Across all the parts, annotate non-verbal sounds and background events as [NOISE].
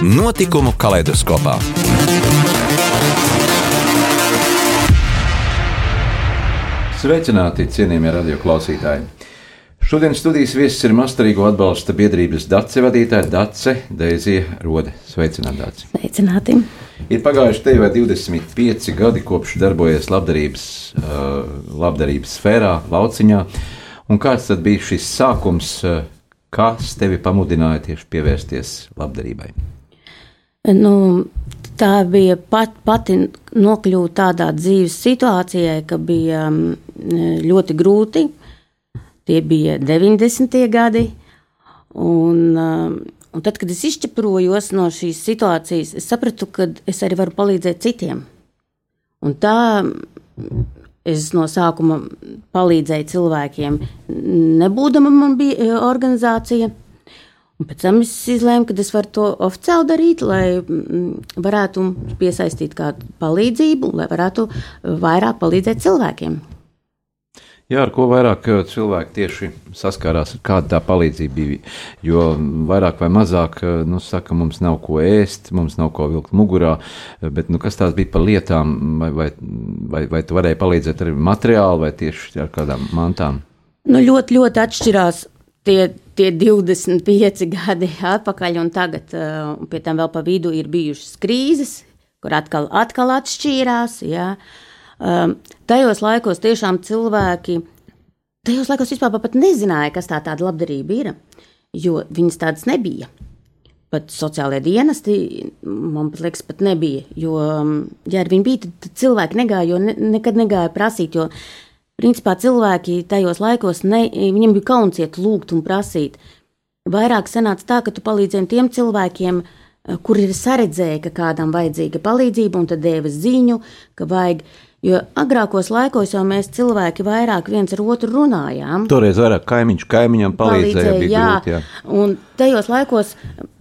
Notikumu kaleidoskopā. Sveicināti, cienījamie radioklausītāji! Šodien studijas viesis ir Mastarīgo atbalsta biedrības DACE vadītāja Dace Deizija Rode. Sveicināti, Dace! Sveicināti! Ir pagājuši te jau 25 gadi, kopš darbojies labdarības, uh, labdarības sfērā, lauciņā. Un kāds tad bija šis sākums, uh, kas tevi pamudināja tieši pievērsties labdarībai? Nu, tā bija pat, pati nokļūt tādā dzīves situācijā, ka bija mm, ļoti grūti. Tie bija 90. gadi. Un, mm, un tad, kad es izķeprojos no šīs situācijas, es sapratu, ka es arī varu palīdzēt citiem. Un tā es no sākuma palīdzēju cilvēkiem, nebūdama man bija e, organizācija. Un pēc tam es izlēmu, ka es varu to oficiāli darīt, lai mm, varētu piesaistīt kādu palīdzību, lai varētu vairāk palīdzēt cilvēkiem. Jā, ar ko vairāk eh, cilvēki tieši saskārās, kāda tā palīdzība bija. Jo vairāk vai mazāk, eh, nu, saka, mums nav ko ēst, mums nav ko vilkt mugurā, bet, nu, kas tās bija par lietām, vai, vai, vai, vai tu varēji palīdzēt ar materiālu vai tieši ar kādām mantām? Nu, ļoti, ļoti atšķirās tie, tie 25 [LAUGHS] gadi atpakaļ, un tagad uh, pie tam vēl pa vidu ir bijušas krīzes, kur atkal, atkal atšķīrās. Ja. Um, tajos laikos tiešām cilvēki, tajos laikos vispār pat nezināja, kas tā tāda labdarība ir, jo viņas tādas nebija. Pat sociālajie dienesti, man liekas, pat nebija. Jo, um, ja viņi bija, tad cilvēki negāja, jo ne, nekad negāja prasīt, jo Principā cilvēki tajos laikos, ne, viņiem bija kauns iet lūgt un prasīt. Vairāk sanāca tā, ka tu palīdzēji tiem cilvēkiem, eh, kuri ir saredzējuši, ka kādam vajadzīga palīdzība, un tad deva ziņu, ka vajag. Jo agrākos laikos jau mēs cilvēki vairāk viens ar otru runājām. Toreiz vairāk kaimiņš kaimiņam palīdzēja. palīdzēja jā, grūt, jā. Un tajos laikos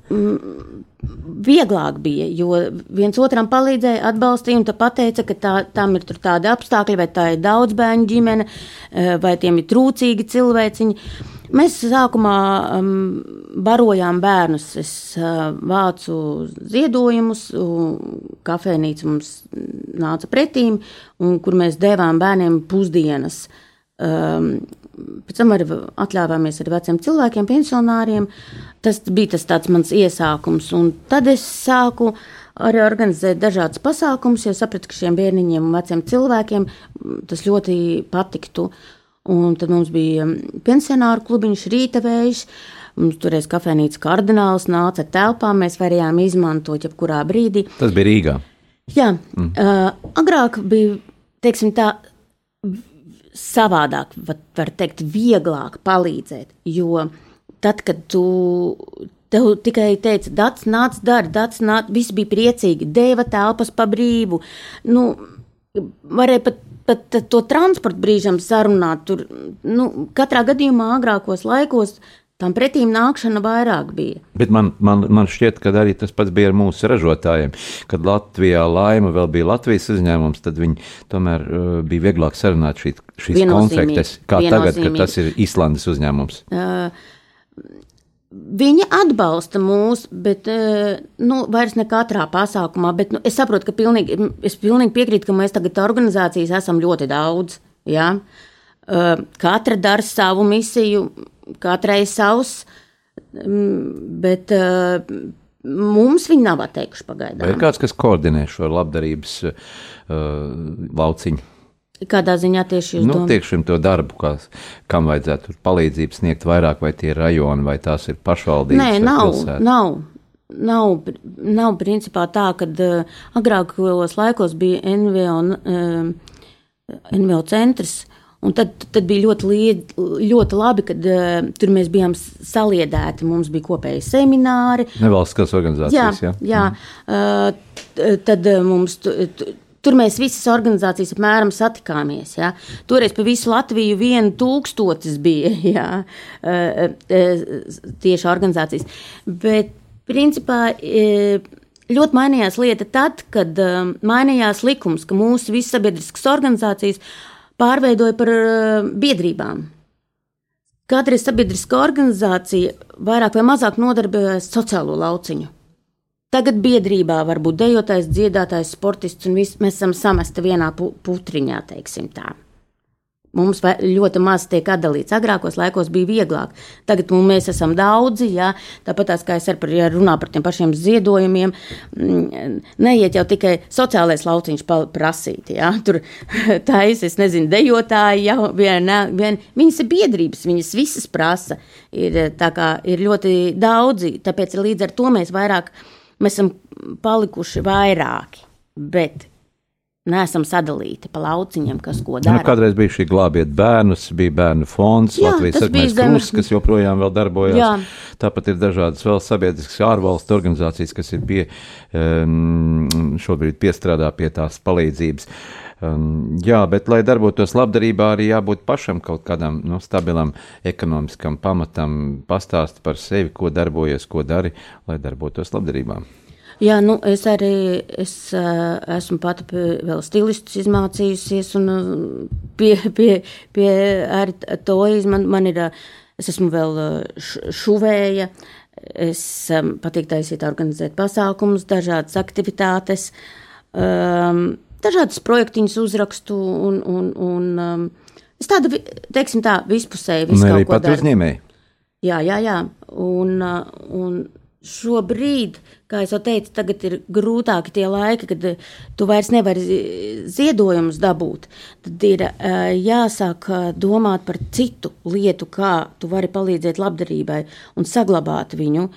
mm, vieglāk bija, jo viens otram palīdzēja, atbalstīja un pateica, ka tā, tam ir tādi apstākļi, vai tā ir daudz bērnu ģimene, eh, vai tiem ir trūcīgi cilvēciņi. Mēs sākumā um, barojām bērnus. Es uh, vācu ziedojumus, kafejnīca mums nāca pretīm, un kur mēs devām bērniem pusdienas. Um, pēc tam arī atļāvāmies ar veciem cilvēkiem, pensionāriem. Tas bija tas tāds mans iesākums, un tad es sāku arī organizēt dažādas pasākumus, jo sapratu, ka šiem bērniņiem un veciem cilvēkiem tas ļoti patiktu. Un tad mums bija pensionāru klubiņš, rīta vējš, mums toreiz kafejnīca kardināls nāca ar telpām, mēs varējām izmantot jebkurā brīdī. Tas bija Rīgā. Jā, mm. uh, agrāk bija, teiksim tā, savādāk, var teikt, vieglāk palīdzēt, jo tad, kad tu tev tikai teica, dats nāc, dari, dats nāc, viss bija priecīgi, deva telpas pa brīvu. Nu, varēja pat, pat to transportu brīžam sarunāt. Tur, nu, katrā gadījumā agrākos laikos tam pretīm nākšana vairāk bija. Bet man, man, man šķiet, ka arī tas pats bija ar mūsu ražotājiem. Kad Latvijā laima vēl bija Latvijas uzņēmums, tad viņi tomēr uh, bija vieglāk sarunāt šī, šīs kontraktes, kā tagad, kad tas ir Islandes uzņēmums. Uh, Viņi atbalsta mūs, bet eh, nu, vairs ne katrā pasākumā. Bet, nu, es saprotu, ka pilnīgi, es pilnīgi piekrītu, ka mēs tagad organizācijas esam ļoti daudz. Ja? Eh, katra dara savu misiju, katrai savs, bet mums viņi nav atteikuši pagaidām. Vai ir kāds, kas koordinē šo labdarības uh, lauciņu? Kādā ziņā tieši jūs nu, domājat? Tiekšim to darbu, kā, kam vajadzētu palīdzību sniegt vairāk, vai tie ir rajoni, vai tās ir pašvaldības? Nē, nav, pilsēta? nav. Nav, nav principā tā, ka uh, agrākos laikos bija NVO, uh, NVO centrs, Un tad, tad bija ļoti, lied, ļoti labi, kad uh, tur mēs bijām saliedēti. Mums bija kopēji semināri. Nevalstiskās organizācijas. Jā, jā. jā. Uh, tad uh, mums. Tur mēs visas organizācijas apmēram satikāmies. Ja. Toreiz pa visu Latviju viena tūkstotis bija [LAUGHS] ja, tieši organizācijas. Bet, principā, ļoti mainījās lieta tad, kad mainījās likums, ka mūsu visas sabiedriskas organizācijas pārveidoja par uh, biedrībām. Katra sabiedriska organizācija vairāk vai mazāk nodarbojas sociālo lauciņu. Tagad biedrībā var būt dejotājs, dziedātājs, sportists, un viss mēs esam samesti vienā putriņā, teiksim tā. Mums ļoti maz tiek atdalīts. Agrākos laikos bija vieglāk. Tagad mēs esam daudzi. Jā. Tāpat kā es par, ja runā par tiem pašiem ziedojumiem, neiet jau tikai sociālais lauciņš prasīt. Jā. [LAUGHS] Tur [LAUGHS] taisa, es nezinu, dejotāji jau vien, vien, viņas ir biedrības, viņas visas prasa. Ir, kā, ir ļoti daudzi, tāpēc līdz ar to mēs vairāk, mēs esam palikuši vairāki. Bet neesam sadalīti pa lauciņiem, kas ko dara. Nu, kādreiz bija šī glābiet bērnus, bija bērnu fonds, Jā, Latvijas sarkanais krūs, kas joprojām vēl darbojas. Jā. Tāpat ir dažādas vēl sabiedriskas ārvalstu organizācijas, kas ir pie, um, šobrīd piestrādā pie tās palīdzības. Um, jā, bet, lai darbotos labdarībā, arī jābūt pašam kaut kādam nu, stabilam ekonomiskam pamatam, pastāst par sevi, ko darbojies, ko dari, lai darbotos labdarībā. Jā, nu, es arī es, uh, esmu pati vēl stilistus izmācījusies, un uh, pie, pie, pie arī to man, man ir, es esmu vēl šuvēja, es patīk taisīt, organizēt pasākumus, dažādas aktivitātes, um, dažādas projektiņas uzrakstu un, un, un um, es tādu, teiksim tā, daru. Un arī pat uzņēmēji. Jā, jā, jā, un, un Šobrīd, kā jau teicu, tagad ir grūtāki tie laiki, kad eh, tu vairs nevari ziedojumus dabūt. Tad ir uh, jāsāk eh, domāt par citu lietu, kā tu vari palīdzēt labdarībai un saglabāt viņu.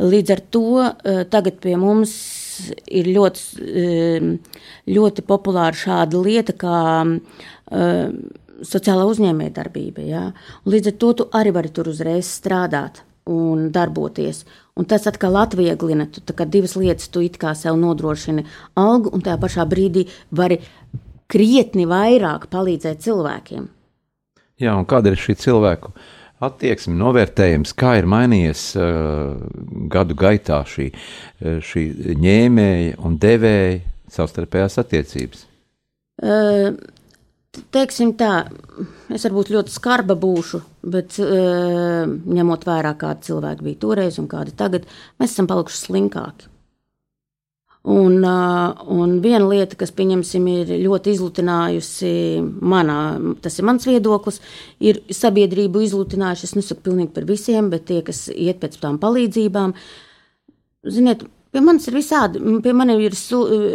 Līdz ar to tagad pie mums ir ļoti, ļoti populāra šāda lieta, kā sociālā uzņēmējdarbība. Ja? Līdz ar to tu arī vari tur uzreiz strādāt un darboties. Un tas atkal atvieglina, tu kā divas lietas, tu it kā sev nodrošini algu, un tajā pašā brīdī vari krietni vairāk palīdzēt cilvēkiem. Jā, un kāda ir šī cilvēku attieksme, novērtējums, kā ir mainījies uh, gadu gaitā šī, uh, šī ņēmēja un devēja savstarpējās attiecības? Uh, teiksim tā, es varbūt ļoti skarba būšu, bet uh, ņemot vērā, kādi cilvēki bija toreiz un kādi tagad, mēs esam palikuši slinkāki. Un, uh, un viena lieta, kas, pieņemsim, ir ļoti izlutinājusi manā, tas ir mans viedoklis, ir sabiedrību izlutinājuši, es nesaku pilnīgi par visiem, bet tie, kas iet pēc tām palīdzībām, ziniet, Pie manis ir visādi. Pie manis ir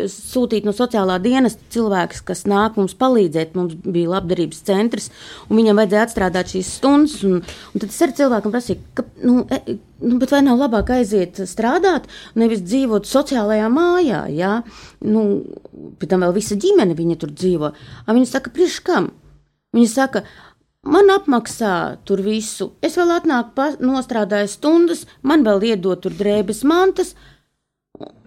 sūtīti no sociālā dienesta cilvēks, kas nāk mums palīdzēt. Mums bija labdarības centrs, un viņam vajadzēja atstrādāt šīs stundas. Un, un tad es arī cilvēkam prasīju, ka, nu, e, nu, vai nav labāk aiziet strādāt, nevis dzīvot sociālajā mājā. Ja? Nu, pēc tam vēl visa ģimene viņa tur dzīvo. A viņa saka, priekš kam? Viņa saka, Man apmaksā tur visu. Es vēl atnāku, nostrādāju stundas, man vēl iedod tur drēbes mantas,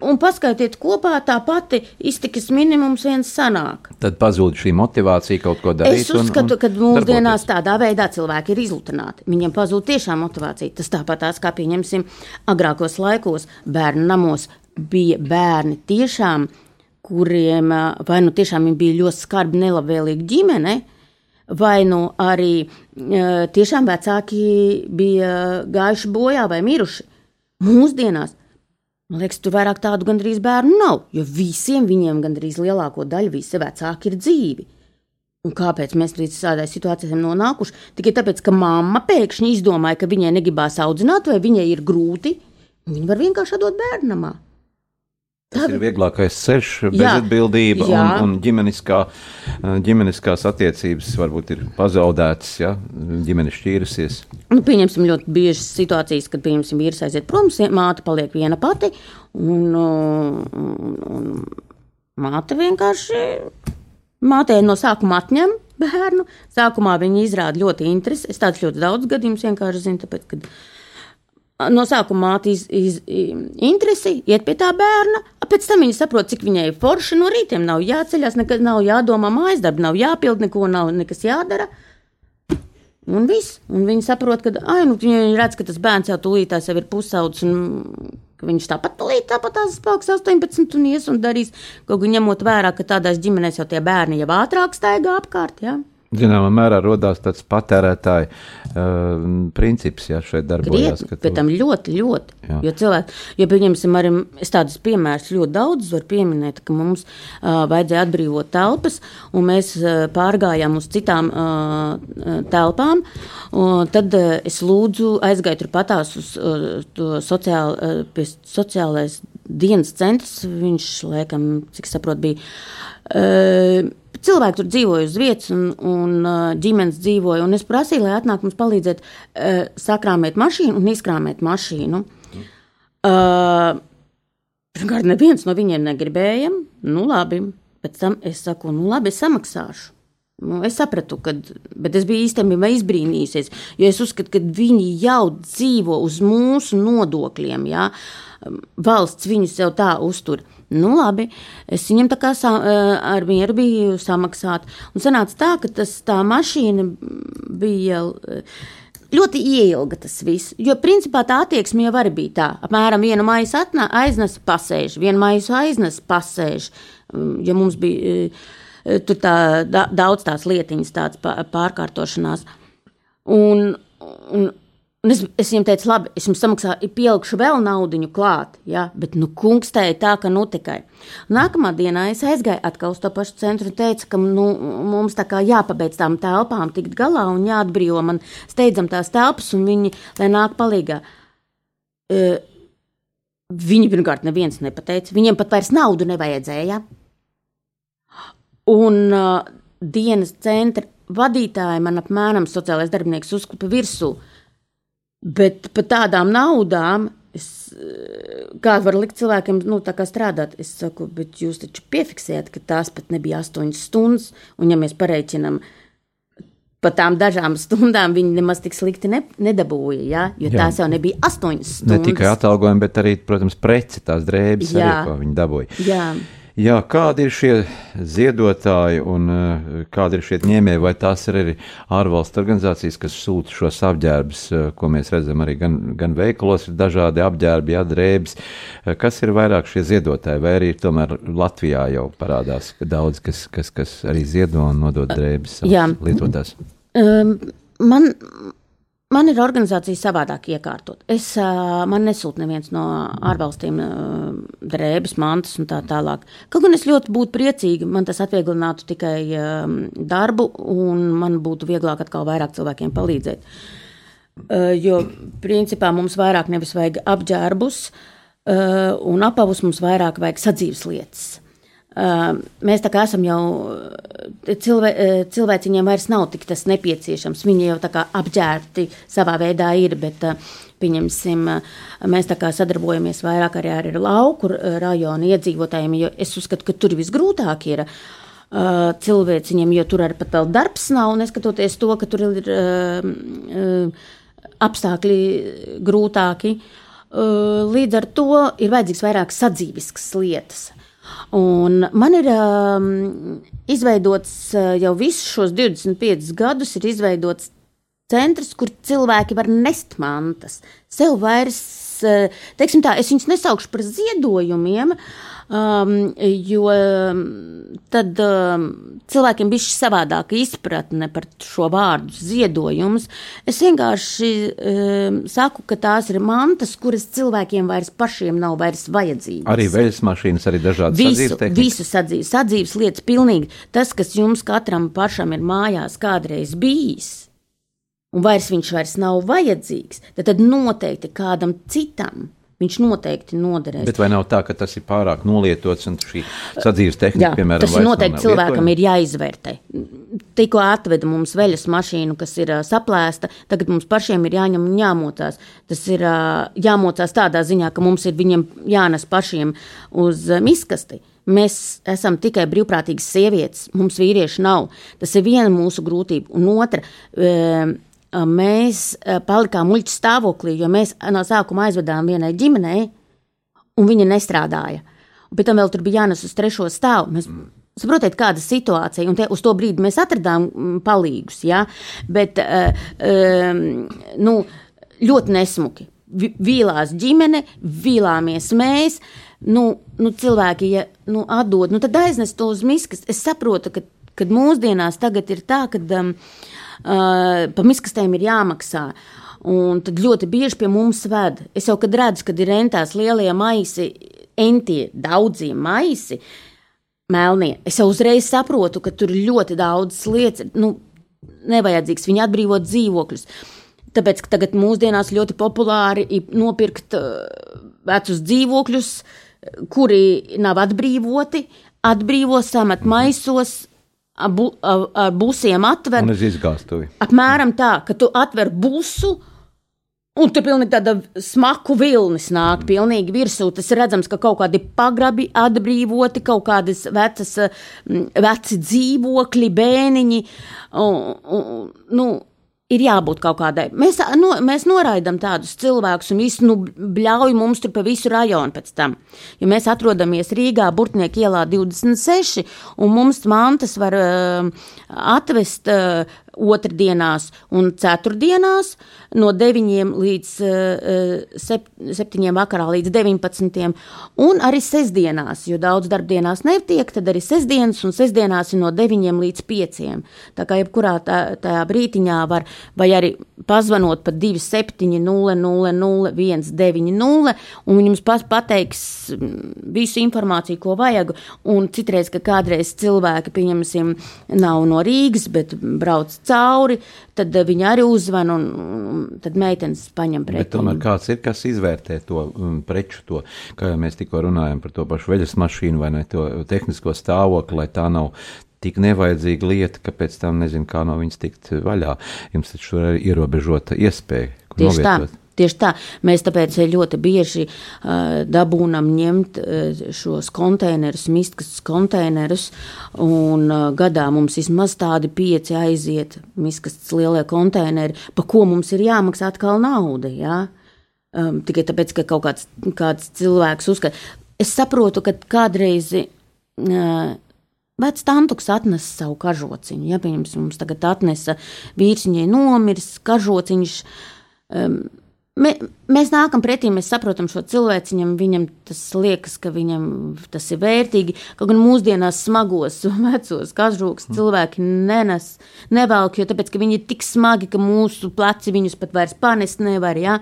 Un paskaitiet kopā, tā pati iztikas minimums viens sanāk. Tad pazūd šī motivācija kaut ko darīt. Es uzskatu, ka mūsdienās tādā veidā cilvēki ir izlutināti. Viņiem pazūd tiešām motivācija. Tas tāpat tās, kā pieņemsim, agrākos laikos bērnu namos bija bērni tiešām, kuriem vai nu tiešām bija ļoti skarbi nelabvēlīga ģimene, vai nu arī tiešām vecāki bija gājuši bojā vai miruši. Mūsdienās Man liekas, tur vairāk tādu gandrīz bērnu nav, jo visiem viņiem gandrīz lielāko daļu visi vecāki ir dzīvi. Un kāpēc mēs līdz tādai situācijai esam nonākuši? Tikai tāpēc, ka mamma pēkšņi izdomāja, ka viņai negribās audzināt, vai viņai ir grūti, viņa var vienkārši dot bērnamā. Tas ir vieglākais ceļš, bezatbildība jā. un, un ģimeniskā, ģimeniskās attiecības varbūt ir pazaudētas, ja ģimene šķīrusies. Nu, pieņemsim ļoti biežas situācijas, kad, pieņemsim, vīrs aiziet prom, māte paliek viena pati, un, un, un māte vienkārši, mātei no sākuma atņem bērnu. Sākumā viņi izrāda ļoti interesi. Es tādus ļoti daudz gadījumus vienkārši zinu, tāpēc, kad no sākuma māte iz, iz, interesi, iet pie tā bērna, pēc tam viņa saprot, cik viņai ir forši no rītiem. Nav jāceļās, nekad nav jādomā mājas darbi, nav jāpild neko, nav nekas jādara. Un viss. Un viņi saprot, ka, ai, nu, viņi redz, ka tas bērns jau tūlītās jau ir pusaudzis, un viņš tāpat tūlīt tāpat spēks 18 un ies un darīs, kaut gan ņemot vērā, ka tādās ģimenēs jau tie bērni jau ātrāk staigā apkārt. Ja? Zināmā mērā radās tāds patērētāja uh, princips, ja šeit darbojas. Krietni, pēc tam ļoti, ļoti. Jā. Jo cilvēki, ja pieņemsim arī, es tādus piemērus ļoti daudz varu pieminēt, ka mums uh, vajadzēja atbrīvot telpas, un mēs uh, pārgājām uz citām uh, telpām, tad uh, es lūdzu aizgāju turpatās uz uh, to sociāli, uh, sociālais dienas centrs, viņš, laikam, cik saprot, bija. Uh, cilvēki tur dzīvoja uz vietas, un, un ģimenes dzīvoja. Un es prasīju, lai atnāk mums palīdzēt uh, sakrāmēt mašīnu un izkrāmēt mašīnu. Uh, Pirmkārt, neviens no viņiem negribēja. Nu, labi. Pēc tam es saku, nu, labi, es samaksāšu. Nu, es sapratu, ka, bet es biju īstenībā izbrīnījusies, jo es uzskatu, ka viņi jau dzīvo uz mūsu nodokļiem. Ja? Valsts viņus jau tā uztur. Nu, labi, es viņam tā kā sa, ar mieru biju samaksāt. Un sanāca tā, ka tas, tā mašīna bija ļoti ilga tas viss. Jo principā tā attieksme jau arī bija tā. Apmēram vienu maisu atnā, aiznes, pasēž, vienu maisu aiznes, pasēž. Ja mums bija Eh, tur tā, da, daudz tās lietiņas, tādas pārkārtošanās. Un, un, un es, es viņam teicu, labi, es jums samaksāju, pielikšu vēl naudu klāt, ja? bet nu, kungs teica tā, ka nu tikai. Nākamā dienā es aizgāju atkal uz to pašu centru un teicu, ka nu, mums tā kā jāpabeidz tām telpām, tikt galā un jāatbrīvo man steidzam tās telpas un viņi, lai nāk palīgā. Uh, viņi pirmkārt neviens nepateica, viņiem pat vairs naudu nevajadzēja. Un uh, dienas centra vadītāji man apmēram sociālais darbinieks uzklipa virsū. Bet par tādām naudām, es, uh, kā var likt cilvēkiem nu, strādāt, es saku, bet jūs taču piefiksējat, ka tās pat nebija astoņas stundas, un ja mēs pareiķinām, pa tām dažām stundām viņi nemaz tik slikti ne, nedabūja, ja? jo Jā. tās jau nebija astoņas stundas. Ne tikai atalgojumi, bet arī, protams, preci, tās drēbes, Jā. arī, ko viņi dabūja. Jā. Jā, kādi ir šie ziedotāji un uh, kādi ir šie ņēmēji, vai tās ir arī ārvalstu organizācijas, kas sūta šos apģērbus, uh, ko mēs redzam arī gan, gan veikalos, ir dažādi apģērbi, jādrēbis. Uh, kas ir vairāk šie ziedotāji, vai arī tomēr Latvijā jau parādās daudz, kas, kas, kas arī ziedo un nodod drēbes lietotās? Um, man Man ir organizācija savādāk iekārtot. Es, man nesūta neviens no ārvalstīm drēbes, mantas un tā tālāk. Kaut gan es ļoti būtu priecīga, man tas atvieglinātu tikai darbu, un man būtu vieglāk atkal vairāk cilvēkiem palīdzēt. Jo, principā, mums vairāk nevis vajag apģērbus, un apavus mums vairāk vajag sadzīves lietas. Mēs tā kā esam jau cilvē, cilvēciņiem vairs nav tik tas nepieciešams. Viņi jau tā kā apģērbti savā veidā ir, bet pieņemsim, mēs tā kā sadarbojamies vairāk arī ar lauku rajonu iedzīvotājiem, jo es uzskatu, ka tur visgrūtāk ir cilvēciņiem, jo tur arī pat vēl darbs nav, neskatoties to, ka tur ir apstākļi grūtāki. Līdz ar to ir vajadzīgs vairāk sadzīviskas lietas. Un man ir um, izveidots uh, jau visus šos 25 gadus, ir izveidots centrs, kur cilvēki var nest mantas. Sev vairs, teiksim tā, es viņus nesaukšu par ziedojumiem, Um, jo um, tad um, cilvēkiem bija šī savādāka izpratne par šo vārdu ziedojumus. Es vienkārši um, saku, ka tās ir mantas, kuras cilvēkiem vairs pašiem nav vairs vajadzīgas. Arī veļas mašīnas, arī dažādas visu, visu sadzīves, sadzīves lietas pilnīgi. Tas, kas jums katram pašam ir mājās kādreiz bijis, un vairs viņš vairs nav vajadzīgs, tad, tad noteikti kādam citam viņš noteikti noderēs. Bet vai nav tā, ka tas ir pārāk nolietots un šī sadzīves tehnika, Jā, piemēram, tas ir noteikti cilvēkam ir jāizvērtē. Tikko atveda mums veļas mašīnu, kas ir uh, saplēsta, tagad mums pašiem ir jāņem un jāmocās. Tas ir uh, jāmocās tādā ziņā, ka mums ir viņiem jānes pašiem uz uh, miskasti. Mēs esam tikai brīvprātīgas sievietes, mums vīrieši nav. Tas ir viena mūsu grūtība. Un otra, ehm, mēs eh, palikām muļķu stāvoklī, jo mēs no sākuma aizvedām vienai ģimenei, un viņa nestrādāja. Un pēc tam vēl tur bija jānes uz trešo stāvu. Mēs Saprotiet, kāda situācija, un te, uz to brīdi mēs atradām mm, palīgus, ja? bet uh, um, nu, ļoti nesmuki. Vīlās ģimene, vīlāmies mēs. Nu, nu, cilvēki, ja nu, atdod, nu, tad aiznes to uz miskas. Es saprotu, ka kad mūsdienās tagad ir tā, ka um, uh, pa miskastēm ir jāmaksā. Un tad ļoti bieži pie mums ved. Es jau kad redzu, kad ir rentās lielie maisi, entie, daudzie maisi, melnie. Es jau uzreiz saprotu, ka tur ir ļoti daudz lietas, nu, nevajadzīgs. Viņi atbrīvo dzīvokļus. Tāpēc, ka tagad mūsdienās ļoti populāri ir nopirkt uh, vecus dzīvokļus, kuri nav atbrīvoti, atbrīvo samat maisos, bu, ar busiem atver. Un uz izgāstuvi. Apmēram tā, ka tu atver busu, Un tur pilnīgi tāda smaku vilnis nāk, pilnīgi virsū. Tas redzams, ka kaut kādi pagrabi atbrīvoti, kaut kādas vecas, veci dzīvokļi, bēniņi. Un, un, nu, ir jābūt kaut kādai. Mēs, no, mēs noraidām tādus cilvēkus un visu nu, bļauj mums tur pa visu rajonu pēc tam. Jo mēs atrodamies Rīgā, Burtnieku ielā 26, un mums mantas var uh, atvest uh, otrdienās un ceturtdienās no 9 līdz uh, 7 vakarā līdz 19. un arī sestdienās, jo daudz darbdienās netiek, tad arī sestdienas un sestdienās ir no 9 līdz 5. Tā kā jebkurā tā, tajā brītiņā var vai arī pazvanot pa 27 0 0 0 1 9 0 un jums pateiks visu informāciju, ko vajag, un citreiz, ka kādreiz cilvēki, pieņemsim, nav no Rīgas, bet brauc cauri, tad viņi arī uzvan un, un tad meitenes paņem pretī. Bet tomēr kāds ir, kas izvērtē to um, preču, to, kā jau mēs tikko runājam par to pašu veļas mašīnu vai ne, to tehnisko stāvokli, lai tā nav tik nevajadzīga lieta, ka pēc tam nezinu, kā no viņas tikt vaļā. Jums taču ir ierobežota iespēja. Tieši novietot. tā. Tieši tā, mēs tāpēc ļoti bieži uh, dabūnam ņemt uh, šos konteinerus, miskas konteinerus, un uh, gadā mums vismaz tādi pieci aiziet, miskas lielie konteineri, pa ko mums ir jāmaksā atkal nauda, jā? Um, tikai tāpēc, ka kaut kāds, kāds cilvēks uzskata. Es saprotu, ka kādreiz uh, Vecs tantuks atnesa savu kažociņu. Ja, piemēram, mums tagad atnesa vīrs, viņai nomiris, kažociņš. Um, Mē, mēs nākam pretī, mēs saprotam šo cilvēku, viņam, tas liekas, ka viņam tas ir vērtīgi. Kaut gan mūsdienās smagos, [LAUGHS] vecos kažoks cilvēki nenes, nevelk, jo tāpēc, ka viņi ir tik smagi, ka mūsu pleci viņus pat vairs panest nevar. Ja?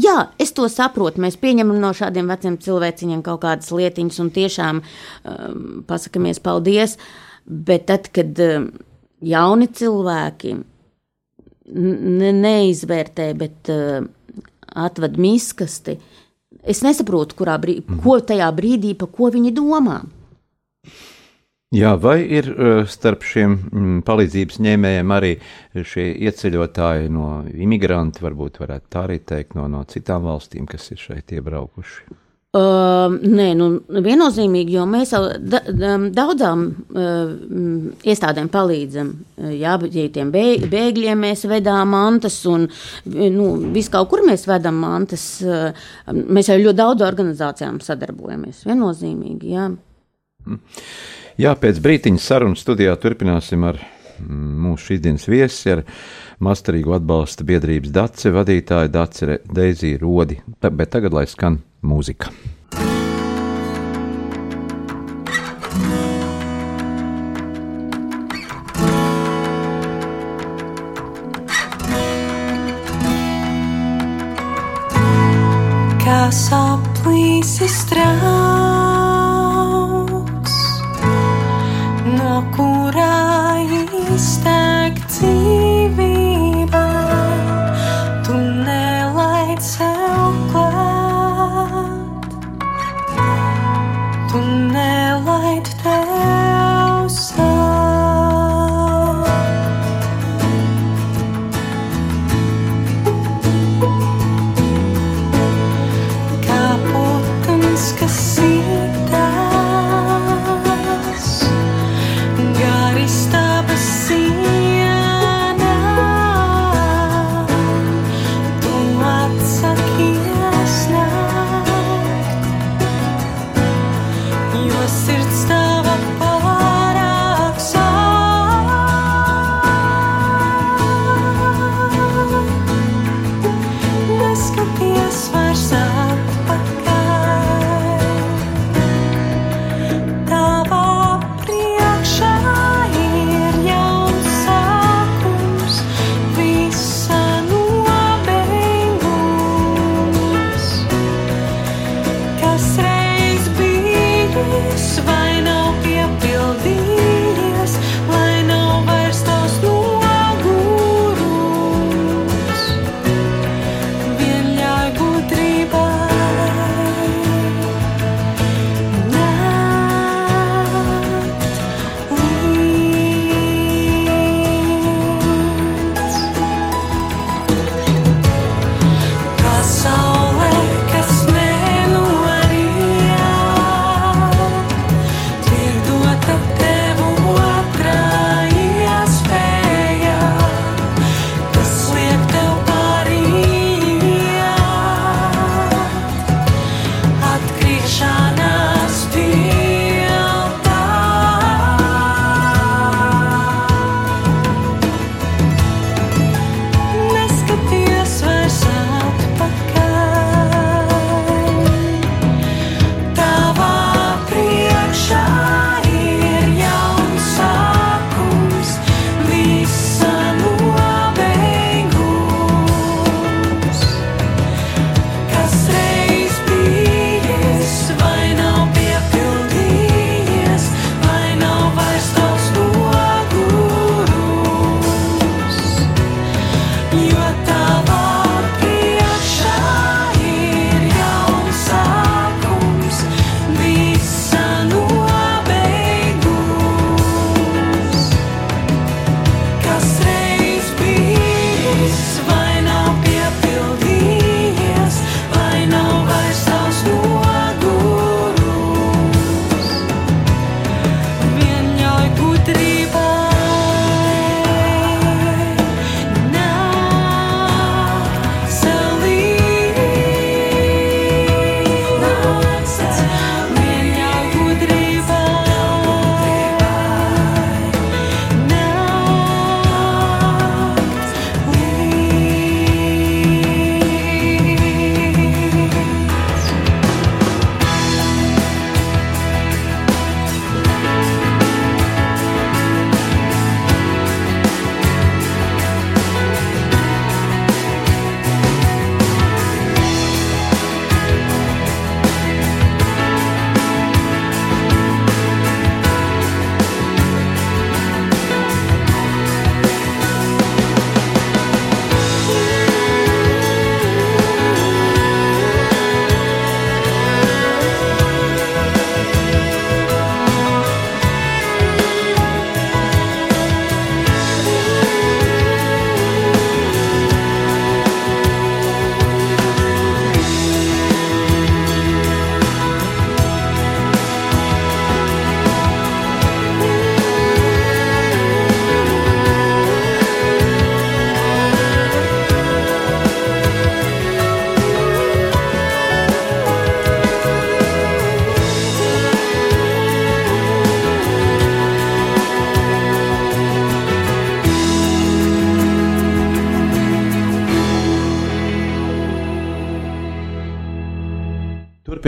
Jā, es to saprotu. Mēs pieņemam no šādiem veciem cilvēciņiem kaut kādas lietiņas un tiešām um, pasakāmies paldies. Bet tad, kad um, jauni cilvēki ne, neizvērtē, bet uh, atved miskasti. Es nesaprotu, kurā brīdī, mm. ko tajā brīdī, pa ko viņi domā. Jā, vai ir uh, starp šiem mm, palīdzības ņēmējiem arī šie ieceļotāji no imigranti, varbūt varētu tā arī teikt, no, no citām valstīm, kas ir šeit iebraukuši? Uh, nē, nu, viennozīmīgi, jo mēs da, da, daudzām uh, iestādēm palīdzam. Jā, ja tiem bēgļiem mēs vedām mantas, un nu, vis kaut kur mēs vedam mantas. Uh, mēs jau ļoti daudz organizācijām sadarbojamies. Viennozīmīgi, jā. Mm. Jā, pēc brītiņa sarunas studijā turpināsim ar mūsu šīsdienas viesi, ar Masterīgu atbalsta biedrības Dace vadītāju Dace Deiziju Rodi. Bet tagad lai skan mūzika. night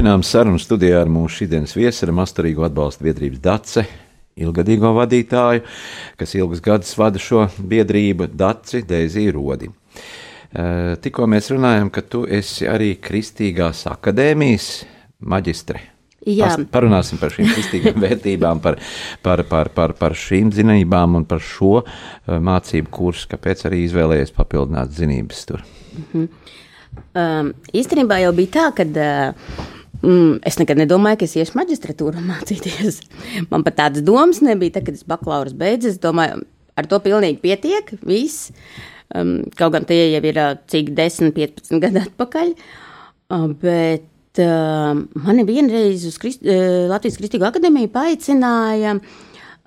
turpinām sarunu studijā ar mūsu šīdienas viesu, ar Mastarīgo atbalsta biedrības DACE, ilgadīgo vadītāju, kas ilgus gadus vada šo biedrību DACI Deiziju Rodi. Eh, tikko mēs runājam, ka tu esi arī Kristīgās akadēmijas maģistre. Jā. Parunāsim par šīm kristīgām [LAUGHS] vērtībām, par, par, par, par, par šīm zinībām un par šo eh, mācību kursu, kāpēc arī izvēlējies papildināt zinības tur. Um, īstenībā jau bija tā, ka uh, mm, es nekad nedomāju, ka es iešu maģistratūru [LAUGHS] mācīties. Man pat tādas domas nebija. Tad, kad es bakalaura beidzu, es domāju, ar to pilnīgi pietiek. Viss. Um, kaut gan tie jau ir uh, cik 10, 15 gadi atpakaļ. Uh, bet uh, mani vienreiz uz Krist, uh, Latvijas Kristīgo akadēmiju paaicināja.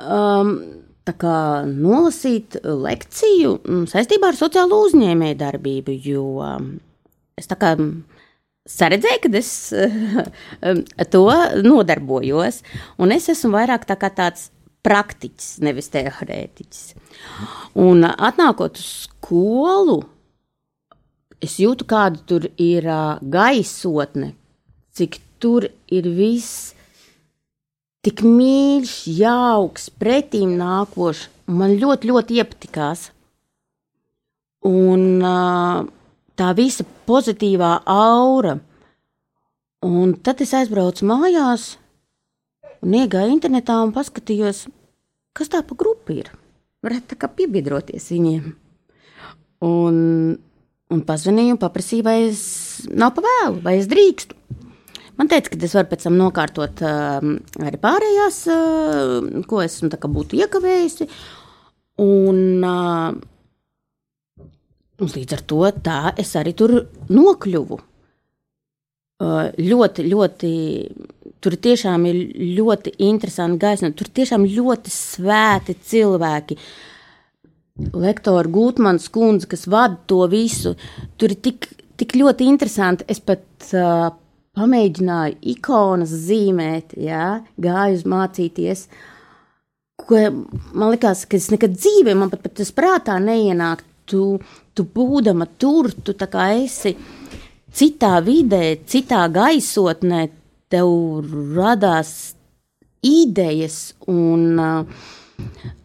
Um, kā nolasīt lekciju mm, saistībā ar sociālo uzņēmēju darbību, jo es tā kā saredzēju, ka es [LAUGHS] um, to nodarbojos, un es esmu vairāk tā tāds praktiķis, nevis teorētiķis. Un atnākot uz skolu, es jūtu, kāda tur ir uh, gaisotne, cik tur ir viss tik mīļš, jauks, pretīm nākošs. Man ļoti, ļoti iepatikās. Un uh, tā visa pozitīvā aura. Un tad es aizbraucu mājās un iegāju internetā un paskatījos, kas tā pa grupu ir. Varētu tā kā piebiedroties viņiem. Un, un pazvanīju un paprasīju, vai es nav pa vēlu, vai es drīkstu. Man teica, ka es varu pēc tam nokārtot uh, arī pārējās, uh, ko esmu būtu iekavējusi. Un, uh, un līdz ar to tā es arī tur nokļuvu. Ļoti, ļoti, tur tiešām ir ļoti interesanti gaisma, tur tiešām ļoti svēti cilvēki. Lektora Gutmans kundze, kas vada to visu, tur ir tik, tik ļoti interesanti. Es pat uh, pamēģināju ikonas zīmēt, jā, gāju uz mācīties. Ko, man liekas, ka es nekad dzīvē, man pat, pat tas prātā neienāk. Tu, tu būdama tur, tu tā kā esi citā vidē, citā gaisotnē, tev radās idejas. Un,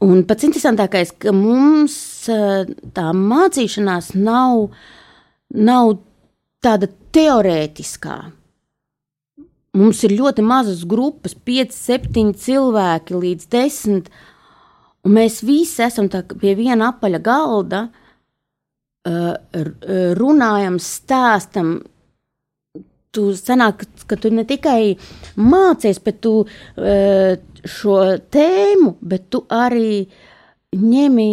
un pats interesantākais, ka mums tā mācīšanās nav, nav tāda teorētiskā. Mums ir ļoti mazas grupas, 5, 7 cilvēki līdz 10. Un mēs visi esam pie viena apaļa galda, runājam, stāstam. Tu sanāk, ka tu ne tikai mācies, bet tu šo tēmu, bet tu arī ņemi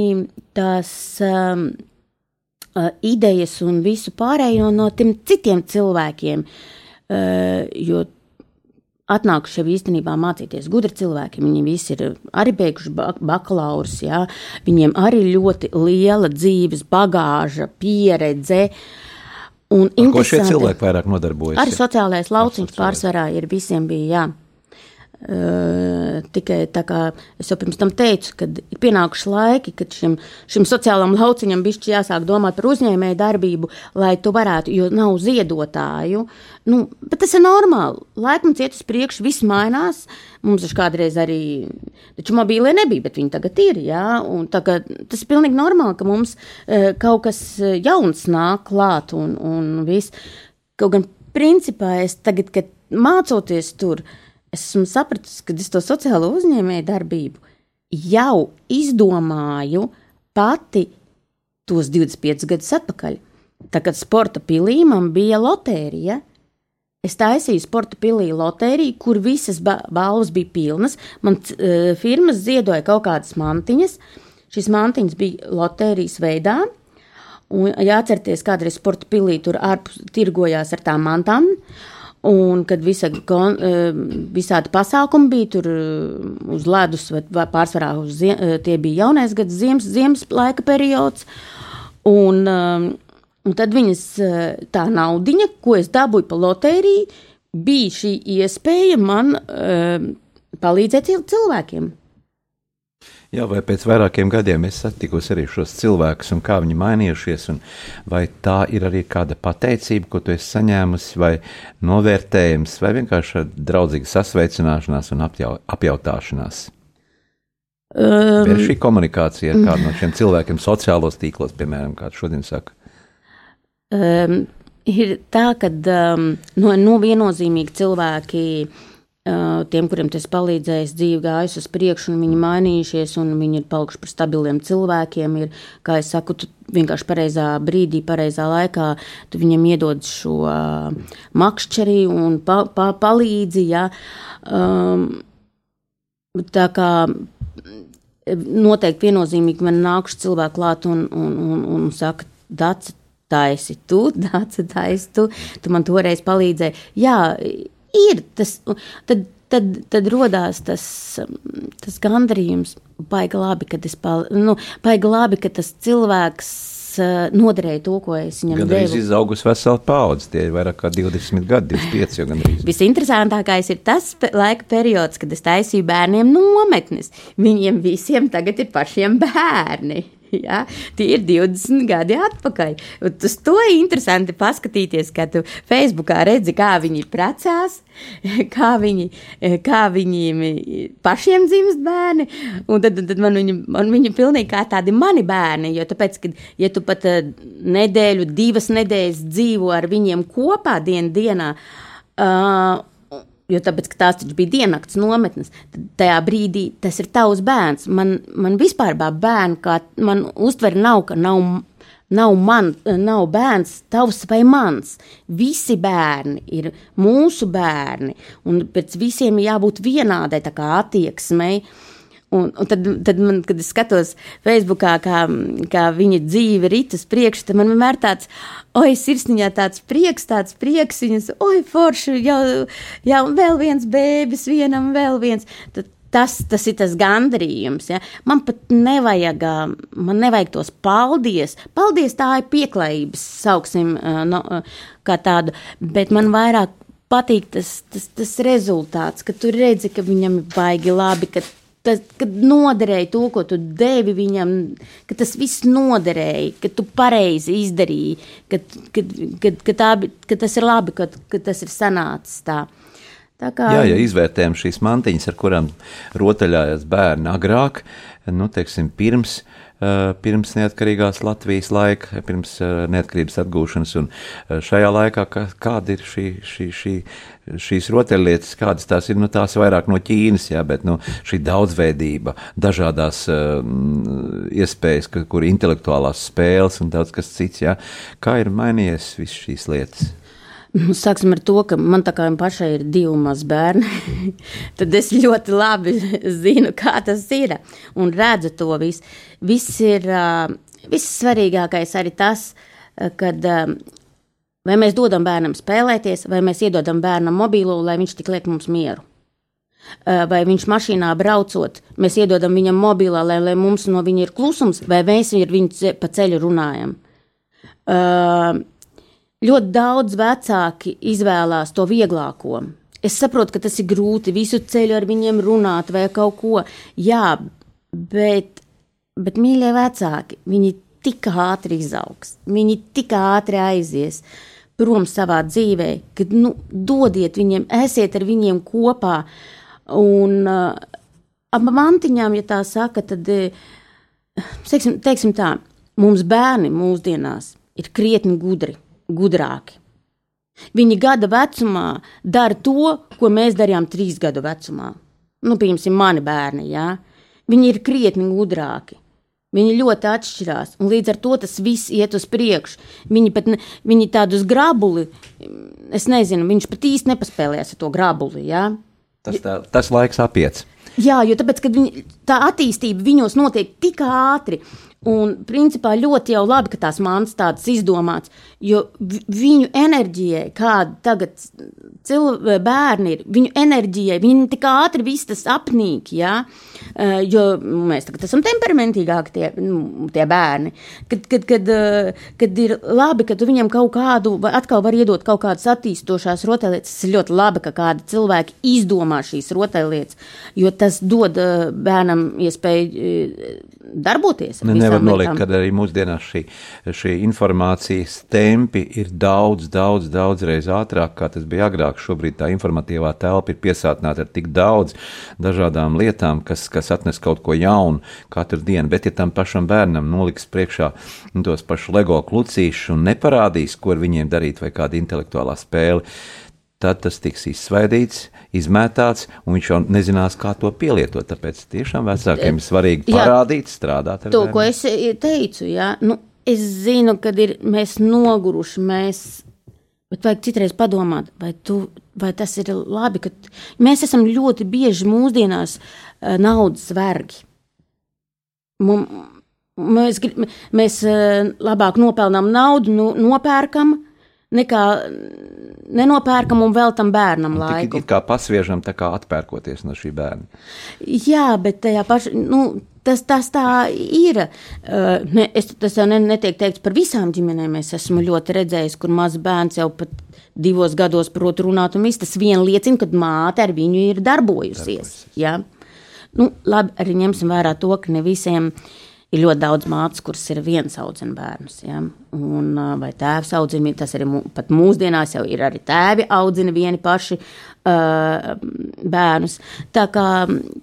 tās um, idejas un visu pārējo no tiem citiem cilvēkiem. Uh, jo atnākuši jau īstenībā mācīties gudri cilvēki. Viņi visi ir arī beiguši bakalaurus, jā. viņiem arī ļoti liela dzīves bagāža, pieredze. Un Ar ko šie cilvēki vairāk nodarbojas? Arī sociālais lauciņš pārsvarā ir visiem bija, jā. Tikai tā kā es jau pirms tam teicu, kad ir pienākuši laiki, kad šim, šim sociālam lauciņam bišķi jāsāk domāt par uzņēmēju darbību, lai tu varētu, jo nav ziedotāju. Nu, bet tas ir normāli. Laikmets iet uz priekšu, viss mainās. Mums taču kādreiz arī, taču mobīlē nebija, bet viņi tagad ir, jā. Un tagad tas ir pilnīgi normāli, ka mums kaut kas jauns nāk klāt un, un viss. Kaut gan principā es tagad, kad mācoties tur, uh, esmu sapratusi, ka es to sociālo uzņēmēju darbību jau izdomāju pati tos 25 gadus atpakaļ. Tā kā sporta pilī man bija lotērija, es taisīju sporta pilī lotēriju, kur visas ba balvas bija pilnas. Man uh, firmas ziedoja kaut kādas mantiņas. Šīs mantiņas bija lotērijas veidā. Un jāatcerieties, kādreiz sporta pilī tur ārpus tirgojās ar tām mantām. Uh, Un kad visa, kon, eh, visādi pasākumi bija tur eh, uz ledus, vai pārsvarā uz ziem, eh, tie bija jaunais gads, ziemas, ziemas laika periods. Un, un tad viņas tā naudiņa, ko es dabūju pa lotēriju, bija šī iespēja man palīdzēt cilvēkiem. Jā, vai pēc vairākiem gadiem es satikos arī šos cilvēkus, un kā viņi mainījušies, un vai tā ir arī kāda pateicība, ko tu esi saņēmusi, vai novērtējums, vai vienkārši draudzīga sasveicināšanās un apjau, apjautāšanās? Um, ir šī komunikācija ar kādu no šiem cilvēkiem sociālos tīklos, piemēram, kāds šodien saka? Um, ir tā, ka um, no, no viennozīmīgi cilvēki uh, tiem, kuriem tas palīdzējis, dzīve gājusi uz priekšu, un viņi mainījušies, un viņi ir palikuši par stabiliem cilvēkiem. Ir, kā jau saku, tu vienkārši pareizā brīdī, pareizā laikā, tu viņam iedod šo uh, makšķeri un pa, pa, palīdzi. Ja? Um, tā kā noteikti viennozīmīgi man nākuši cilvēki klāt un, un, un, un saka, Dācis, taisi tu, [LAUGHS] Dācis, taisi tu, tu man toreiz palīdzēji. Jā, ir tas, tad, tad, tad rodās tas, tas gandarījums. Baigi labi, ka tas, nu, baigi labi, ka tas cilvēks noderēja to, ko es viņam devu. Gan izaugusi vesela paudze, tie ir vairāk kā 20 gadi, 25 jau gandrīz. [LAUGHS] Visinteresantākais ir tas laika periods, kad es taisīju bērniem nometnes. Viņiem visiem tagad ir pašiem bērni. [LAUGHS] Ja? Tie ir 20 gadi atpakaļ. Tas to ir interesanti paskatīties, kad tu Facebookā redzi, kā viņi precās, [LAUGHS] kā viņi, kā viņiem pašiem dzimst bērni. Un tad, tad man, viņi, man viņi pilnīgi kā tādi mani bērni. Jo tāpēc, kad ja tu pat eh, nedēļu, divas nedēļas dzīvo ar viņiem kopā dien dienā, uh, jo tāpēc, tās taču bija diennakts nometnes, tad tajā brīdī tas ir tavs bērns. Man, man vispār bērni, kā man uztver nav, ka nav, nav, man, nav bērns tavs vai mans. Visi bērni ir mūsu bērni, un pēc visiem jābūt vienādai attieksmei. Un, un tad, tad man, kad es skatos Facebookā, kā, kā viņa dzīve rit uz priekšu, tad man vienmēr tāds, oi, sirsniņā tāds prieks, tāds prieks, viņas, oi, forši, jau, jau vēl viens bēbis, vienam vēl viens. Tad, tas, tas ir tas gandarījums. Ja? Man pat nevajag, man nevajag tos paldies. Paldies, tā ir pieklājības, sauksim, no, kā tādu, bet man vairāk patīk tas, tas, tas rezultāts, ka tu redzi, ka viņam ir baigi labi, ka tas, kad noderēja to, ko tu devi viņam, ka tas viss noderēja, ka tu pareizi izdarīji, ka, ka, ka, ka, tā, ka tas ir labi, ka, ka tas ir sanācis tā. tā kā... Jā, ja izvērtējam šīs mantiņas, ar kurām rotaļājas bērni agrāk, nu, teiksim, pirms pirms neatkarīgās Latvijas laika, pirms eh, neatkarības atgūšanas. Un eh, šajā laikā, kāda ir šī, šī, šī, šīs rotaļlietas, kādas tās ir, nu, tās vairāk no Ķīnas, jā, bet nu, šī daudzveidība, dažādās uh, iespējas, kur intelektuālās spēles un daudz kas cits, jā, kā ir mainījies viss šīs lietas. [LAUGHS] Sāksim ar to, ka man tā kā pašai ir divi mazi bērni, [LAUGHS] tad es ļoti labi [LAUGHS] zinu, kā tas ir un redzu to visu. Viss ir, viss svarīgākais arī tas, kad vai mēs dodam bērnam spēlēties, vai mēs iedodam bērnam mobīlo, lai viņš tik liek mums mieru. Vai viņš mašīnā braucot, mēs iedodam viņam mobilā, lai, lai mums no viņa ir klusums, vai mēs ar viņu pa ceļu runājam. Uh, Ļoti daudz vecāki izvēlās to vieglāko. Es saprotu, ka tas ir grūti visu ceļu ar viņiem runāt vai kaut ko. Jā, bet, bet mīļie vecāki, viņi tik ātri izaugs, viņi tik ātri aizies prom savā dzīvē, kad nu, dodiet viņiem, esiet ar viņiem kopā. Un ap mantiņām, ja tā saka, tad, teiksim, teiksim tā, mums bērni mūsdienās ir krietni gudri gudrāki. Viņi gada vecumā dara to, ko mēs darījām trīs gadu vecumā. Nu, piemēram, mani bērni. Jā. Viņi ir krietni gudrāki. Viņi ļoti atšķirās, un līdz ar to tas viss iet uz priekšu. Viņi pat ne, viņi tādus grabuli, es nezinu, viņš pat īsti nepaspēlējās ar to grabuli. Jā. Tas, tā, tas laiks apiets. Jā, jo tāpēc, viņi, tā attīstība viņos notiek tik ātri, Un, principā, ļoti jau labi, ka tās mākslas tādas izdomāts, Jo vi- viņu enerģijai, kāda tagad cil, bērni ir, viņu enerģijai, viņi tik ātri viss tas apnīk, jā, Eh, jo mēs tagad esam temperamentīgāki tie, nu, tie bērni, kad, kad, kad, eh, kad ir labi, ka tu viņam kaut kādu, atkal var iedot kaut kādas attīstošās rotaļlietas, tas ir ļoti labi, ka kādi cilvēki izdomā šīs rotaļlietas, jo tas dod eh, bērnam iespēju eh, darboties. ar Ne, visām nevar nolikt, ka arī mūsdienās šī, šī informācijas tempi ir daudz, daudz, daudz reizes ātrāk, kā tas bija agrāk. Šobrīd tā informatīvā telpa ir piesātināta ar tik daudz dažādām lietām, kas, kas atnes kaut ko jaunu katru dienu. Bet, ja tam pašam bērnam noliks priekšā tos pašus LEGO klucīšus un neparādīs, ko ar viņiem darīt, vai kāda intelektuālā spēle, tad tas tiks izsvaidīts, izmētāts, un viņš jau nezinās, kā to pielietot. Tāpēc tiešām vecākiem ir svarīgi Jā. parādīt, strādāt ar To, bērniem. ko es eh, teicu, jā, nu, es zinu, kad ir mēs noguruši, mēs, bet vajag citreiz padomāt, vai, tu, vai tas ir labi, ka mēs esam ļoti bieži mūsdienās eh, naudas vergi. Mum, mēs, mēs eh, labāk nopelnām naudu, nu, nopērkam, nekā nenopērkam un veltam bērnam Tik laiku. it kā pasviežam, tā kā atpērkoties no šī bērna. Jā, bet tajā pašā, nu, tas, tas tā ir. Uh, ne, es, tas jau ne, netiek teikts par visām ģimenēm. Es esmu ļoti redzējis, kur mazs bērns jau pat divos gados prot runāt, un viss tas vien liecina, ka māte ar viņu ir darbojusies. Jā. Nu, labi, arī ņemsim vērā to, ka ne visiem ir ļoti daudz mātes, kuras ir viens audzina bērnus. Ja? Un, vai tēvs audzina, tas arī pat mūsdienās jau ir arī tēvi audzina vieni paši uh, bērnus. Tā kā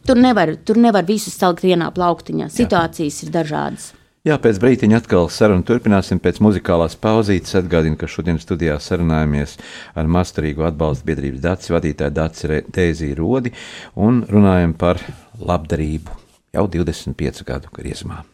tur nevar, tur nevar visus salikt vienā plauktiņā. Situācijas ir dažādas. Jā, pēc brīdiņa atkal sarunu turpināsim. Pēc muzikālās pauzītes atgādinu, ka šodien studijā sarunājamies ar Mastarīgo atbalstu biedrības daci vadītāju Daci Tēziju Rodi un runājam par labdarību jau 25 gadu griezumā.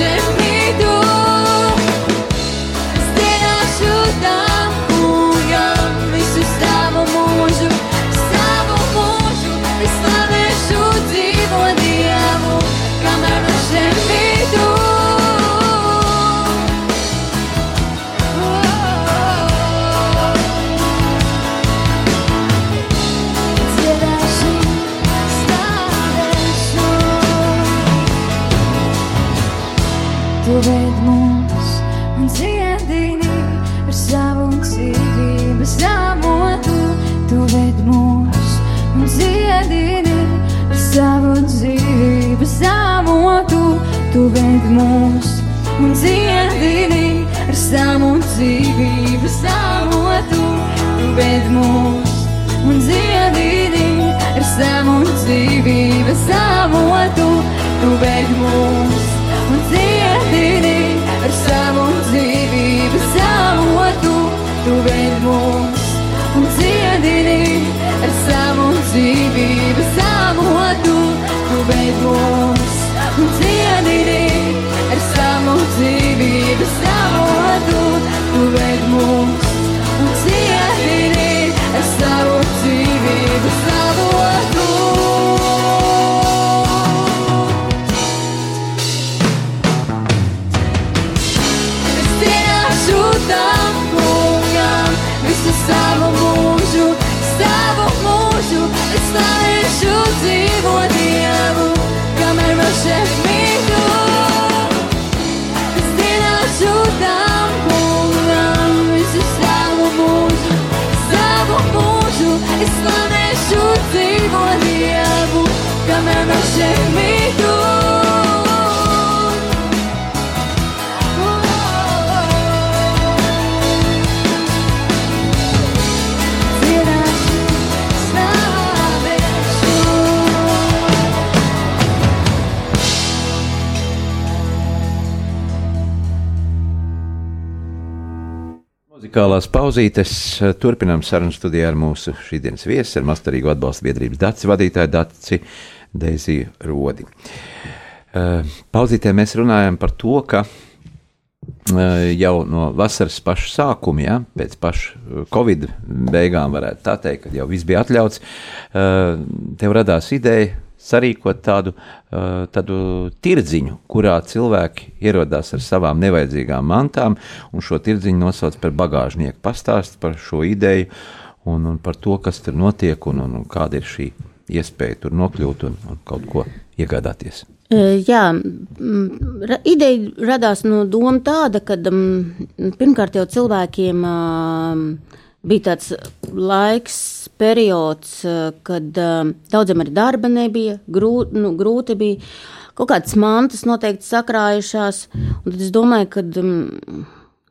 Ocean. Pauzītes eh, turpinām sarunu studijā ar mūsu šīsdienas viesu, ar Mastarīgu atbalstu biedrības daci vadītāju Daci Deiziju Rodi. Eh, Pauzītē mēs runājam par to, ka eh, jau no vasaras paša sākuma, ja, pēc paša Covid beigām, varētu tā teikt, kad jau viss bija atļauts, tev radās ideja sarīkot tādu, tādu tirdziņu, kurā cilvēki ierodās ar savām nevajadzīgām mantām, un šo tirdziņu nosauc par bagāžnieku. Pastāst par šo ideju un, un par to, kas tur notiek un, un, un kāda ir šī iespēja tur nokļūt un, un kaut ko iegādāties. E, Jā, mm, ideja radās no doma tāda, ka mm, pirmkārt jau cilvēkiem ā, bija tāds laiks, periods, ā, kad ā, daudziem arī darba nebija, grūti, nu, grūti bija, kaut kādas mantas noteikti sakrājušās, tad es domāju, ka. mm,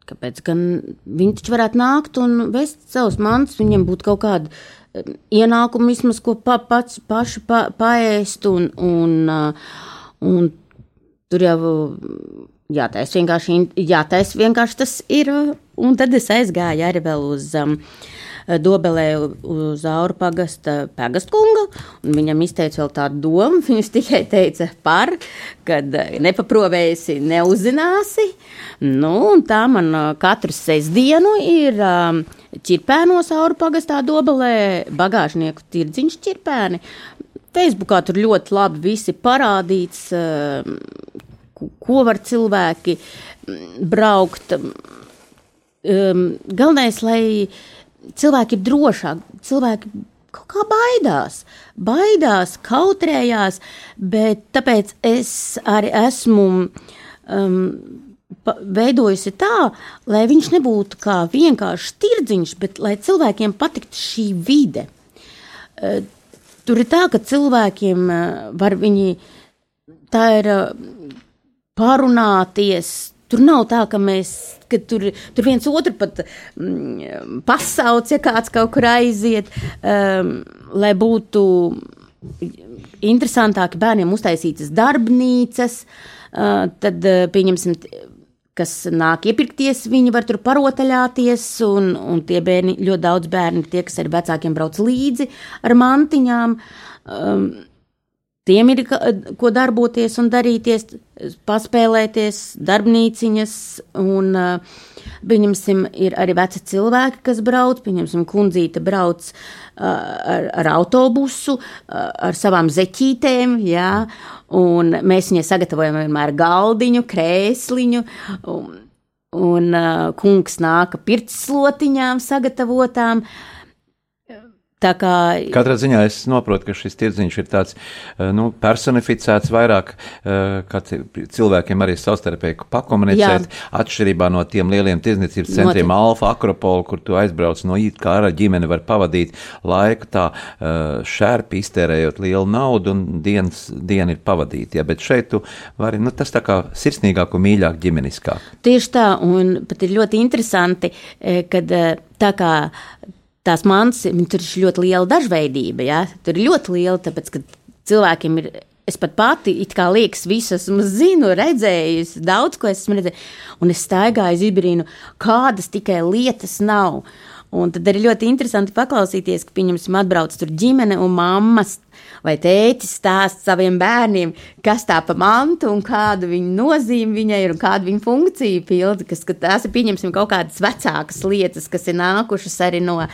Kāpēc gan viņi taču varētu nākt un vest savus mantus, viņiem būtu kaut kāda eh, ienākuma vismaz, ko pa, pats paši pa, paēst, un, un, uh, un tur jau jātais vienkārši, jātais vienkārši tas ir, un tad es aizgāju arī vēl uz um, Dobelē uz Auru pagasta pagastkunga, un viņam izteica vēl tādu domu, [LAUGHS] viņš tikai teica par, kad nepaprovējusi, neuzzināsi, nu, un tā man eh, katru sestdienu ir um, ķirpēnos Auru pagastā Dobelē bagāžnieku tirdziņš ķirpēni. Facebookā tur ļoti labi visi parādīts, um, ko var cilvēki mm, braukt. Um, galvenais, lai cilvēki ir drošāki, cilvēki kaut kā baidās, baidās, kautrējās, bet tāpēc es arī esmu um, veidojusi tā, lai viņš nebūtu kā vienkārši tirdziņš, bet lai cilvēkiem patiktu šī vide. Uh, Tur ir tā, ka cilvēkiem uh, var viņi, tā ir uh, parunāties. Tur nav tā, ka mēs, ka tur, tur viens otru pat mm, pasauc, ja kāds kaut kur aiziet, um, lai būtu interesantāki bērniem uztaisītas darbnīcas, uh, tad, uh, pieņemsim, kas nāk iepirkties, viņi var tur parotaļāties, un, un tie bērni, ļoti daudz bērni, tie, kas ar vecākiem brauc līdzi ar mantiņām, um, tiem ir ko darboties un darīties, paspēlēties, darbnīciņas, un, uh, pieņemsim, ir arī veci cilvēki, kas brauc, pieņemsim, kundzīte brauc uh, ar, ar autobusu, uh, ar savām zeķītēm, jā, un mēs viņai sagatavojam vienmēr galdiņu, krēsliņu, un, un uh, kungs nāk ar pirtsslotiņām sagatavotām, Tā kā Katrā ziņā es saprotu, ka šis tirdziņš ir tāds eh, nu, personificēts vairāk, eh, kā ci- cilvēkiem arī savstarpēji pakomunicēt. Jā. Atšķirībā no tiem lieliem tirdzniecības centriem, Noteikti. Alfa, Akropolu, kur tu aizbrauc no it kā ar ģimeni, var pavadīt laiku tā eh, šērpi, iztērējot lielu naudu, un dienas, diena ir pavadīta. Ja? Bet šeit tu vari, nu, tas tā kā sirsnīgāk un mīļāk ģimeniskāk. Tieši tā, un pat ir ļoti interesanti, kad tā kā tās mantas, tur ir ļoti liela dažveidība, ja? tur ir ļoti liela, tāpēc, ka cilvēkiem ir, es pat pati, it kā liekas, visu esmu zinu, redzējusi, daudz ko esmu redzējusi, un es staigāju zibrīnu, kādas tikai lietas nav. Un tad arī ļoti interesanti paklausīties, ka, pieņemsim, atbrauc tur ģimene un mammas vai tētis stāst saviem bērniem, kas tā pa mantu un kāda viņa nozīme viņai ir un kāda viņa funkcija pilda, kas, ka tās ir, pieņemsim, kaut kādas vecākas lietas, kas ir nākušas arī no uh,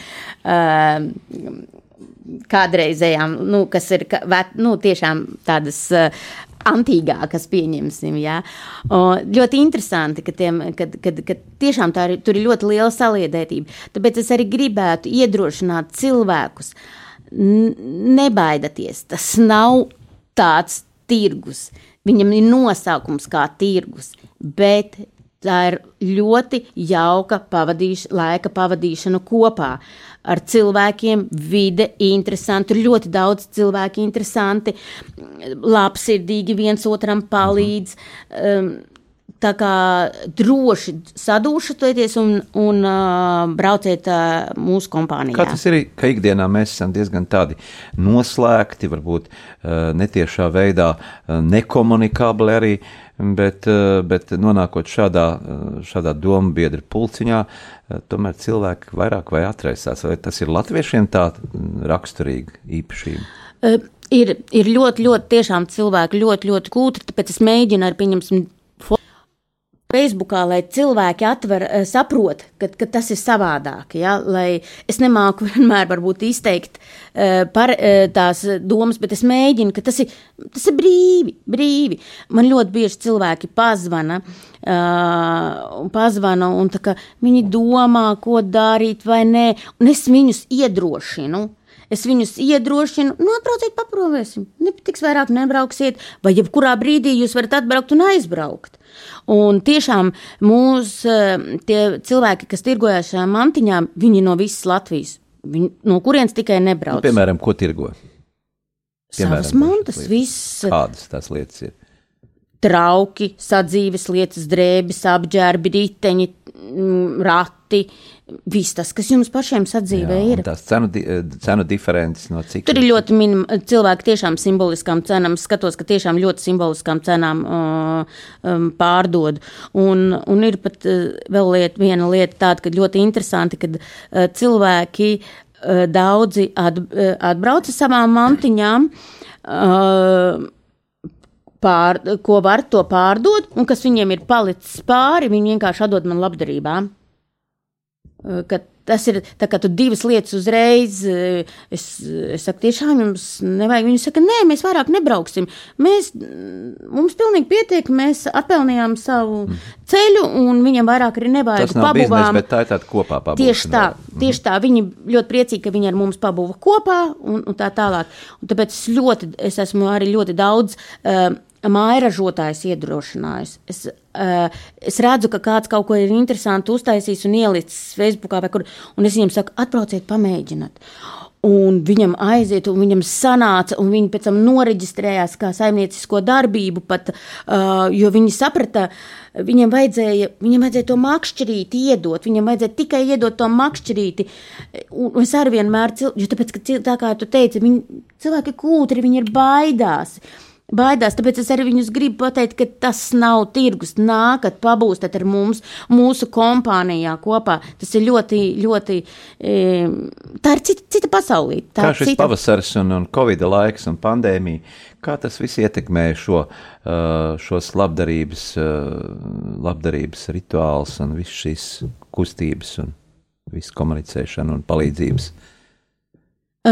kādreizējām, nu, kas ir, ka- nu, tiešām tādas uh, antīgākas, pieņemsim. Ja? O, ļoti interesanti, ka, tiem, kad, kad, kad tiešām ir, tur ir ļoti liela saliedētība. Tāpēc es arī gribētu iedrošināt cilvēkus. n- Nebaidieties, tas nav tāds tirgus. Viņam ir nosaukums kā tirgus, bet tā ir ļoti jauka pavadīš, laika pavadīšana kopā ar cilvēkiem. Vide interesanti, tur ļoti daudz cilvēku interesanti, labsirdīgi viens otram palīdz. Um, Tā kā droši sadūšaties un, un uh, brauciet uh, mūsu kompānijā. Kā tas ir, ka ikdienā mēs esam diezgan tādi noslēgti, varbūt uh, netiešā veidā uh, nekomunikabli arī, bet, uh, bet nonākot šādā, uh, šādā domu biedra pulciņā, uh, tomēr cilvēki vairāk vai atraisās. Vai tas ir latviešiem tā raksturīga īpašība? Uh, ir, ir ļoti, ļoti tiešām cilvēki ļoti, ļoti kūtri, tāpēc es mēģinu arī pieņemsim. Facebookā, lai cilvēki atver, eh, saprot, ka, ka tas ir savādāk. Ja? Lai es nemāku [LAUGHS] vienmēr izteikt uh, par uh, tās domas, bet es mēģinu, ka tas ir, tas ir brīvi, brīvi. Man ļoti bieži cilvēki pazvana, uh, pazvana, un viņi domā, ko darīt vai nē, un es viņus iedrošinu. Es viņus iedrošinu, nu, atbrauciet, paprovēsim. Nepatiks vairāk, nebrauksiet, vai jebkurā brīdī jūs varat atbraukt un aizbraukt. Un tiešām mūsu cilvēki, kas tirgojas šajā mantiņā, viņi no visas Latvijas, viņi, no kurienes tikai Nu, nebrauc. piemēram, ko tirgo? piemēram, Savas mantas, viss Kādas tās lietas ir? Trauki, sadzīves lietas, drēbes, apģērbi, riteņi, mm, rati. Viss tas, kas jums pašiem sadzīvē Jā, ir. tās cenu, di cenu diferences no cik Tur ir ļoti minimāli cilvēki tiešām simboliskām cenām. Skatos, ka tiešām ļoti simboliskām cenām uh, um, pārdod. Un, un ir pat uh, vēl liet, viena lieta tāda, ka ļoti interesanti, kad uh, cilvēki uh, daudzi at, uh, atbrauc ar savām mantiņām. Uh, Pār, ko var to pārdot, un kas viņiem ir palicis pāri, viņi vienkārši atdod man labdarībā. Ka tas ir tā kā tu divas lietas uzreiz. Es, es saku, tiešām jums nevajag. Viņi saka, nē, mēs vairāk nebrauksim. Mēs, mums pilnīgi pietiek, mēs atpelnījām savu ceļu, un viņam vairāk arī nevajag nav biznesa, pabuvām. bet tā ir tāda kopā pabūšana. Tieši tā, vēl. tieši tā. Viņi ļoti priecīgi, ka viņi ar mums pabūva kopā un, un tā tālāk. Un tāpēc es, ļoti, es esmu arī ļoti daudz uh, mājražotājs iedrošinājis. Es, uh, es redzu, ka kāds kaut ko ir interesanti uztaisījis un ielicis Facebookā vai kur, un es viņiem saku, atbrauciet, pamēģiniet. Un viņam aiziet, un viņam sanāca, un viņi pēc tam noreģistrējās kā saimniecisko darbību, pat, uh, jo viņi saprata, viņam vajadzēja, viņam vajadzēja to makšķerīti iedot, viņam vajadzēja tikai iedot to makšķerīti. Un es arī vienmēr, jo tāpēc, ka tā kā tu teici, viņi, cilvēki kūtri, viņi ir baidās. Baidās, tāpēc es arī viņus gribu pateikt, ka tas nav tirgus. Nākat, pabūstat ar mums, mūsu kompānijā kopā. Tas ir ļoti, ļoti. E, tā ir cita, cita pasaulē. Tā Kā šis cita. pavasaris un, un covid laiks un pandēmija, kā tas viss ietekmē šo, uh, šos labdarības, uh, labdarības rituālus un visas šīs kustības un visu komunicēšanu un palīdzības?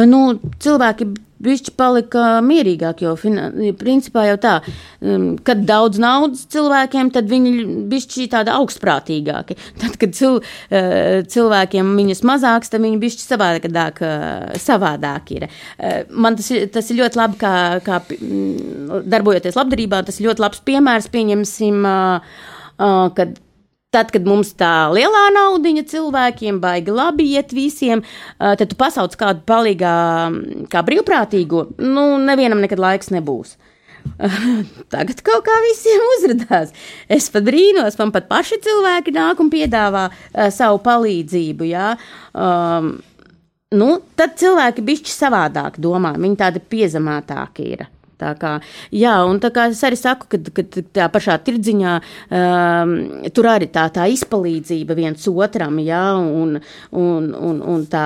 Nu, cilvēki bišķi palika mierīgāki, jo fina, principā jau tā, um, kad daudz naudas cilvēkiem, tad viņi bišķi tādi augstprātīgāki. [LAUGHS] Tad, kad cil, eh, cilvēkiem viņas mazāks, tad viņi bišķi savādāk, eh, savādāk ir. Eh, Man tas, tas ir ļoti labi, kā, kā mm, darbojoties labdarībā, tas ir ļoti labs piemērs, pieņemsim, ā, ā, kad Tad, kad mums tā lielā naudiņa cilvēkiem baigi labi iet visiem, tad tu pasauc kādu palīgā, kā brīvprātīgo. Nu, nevienam nekad laiks nebūs. [LAUGHS] Tagad kaut kā visiem uzrādās. Es pat brīnos, man pat paši cilvēki nāk un piedāvā uh, savu palīdzību. Jā. Um, nu, tad cilvēki bišķi savādāk domā, viņi tādi piezemētāki ir. Tā kā, jā, un tā kā es arī saku, ka, tā pašā tirdziņā um, tur arī tā, tā izpalīdzība viens otram, jā, un, un, un, un tā,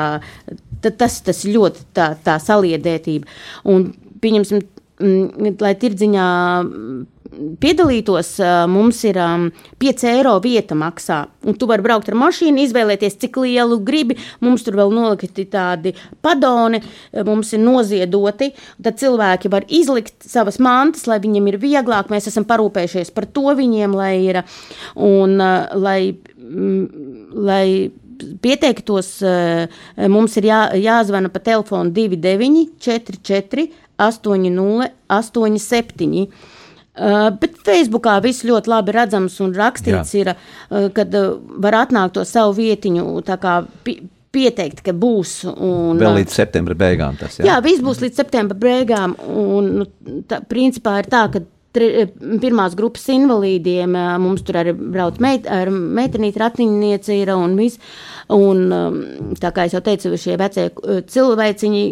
ta, tas, tas ļoti tā, tā saliedētība. Un, pieņemsim, mm, lai tirdziņā piedalītos, mums ir 5 eiro vieta maksā. Un tu vari braukt ar mašīnu, izvēlēties, cik lielu gribi. Mums tur vēl nolikti tādi padoni, mums ir noziedoti. Tad cilvēki var izlikt savas mantas, lai viņiem ir vieglāk. Mēs esam parūpējušies par to viņiem, lai ir. Un, lai, lai pieteiktos, mums ir jā, jāzvana pa telefonu 29 44 80 87. Uh, bet Facebookā viss ļoti labi redzams un rakstīts, Jā. ir, uh, kad uh, var atnākt to savu vietiņu, tā kā pi pieteikt, ka būs. Un, Vēl līdz septembra beigām tas ir. Jā, viss būs līdz septembra beigām. Un, nu, tā, principā ir tā, ka tri, pirmās grupas invalīdiem mums tur arī brauc meit, ar meitenīti ratiniece ir un viss. Un, um, tā kā es jau teicu, šie vecie cilvēciņi,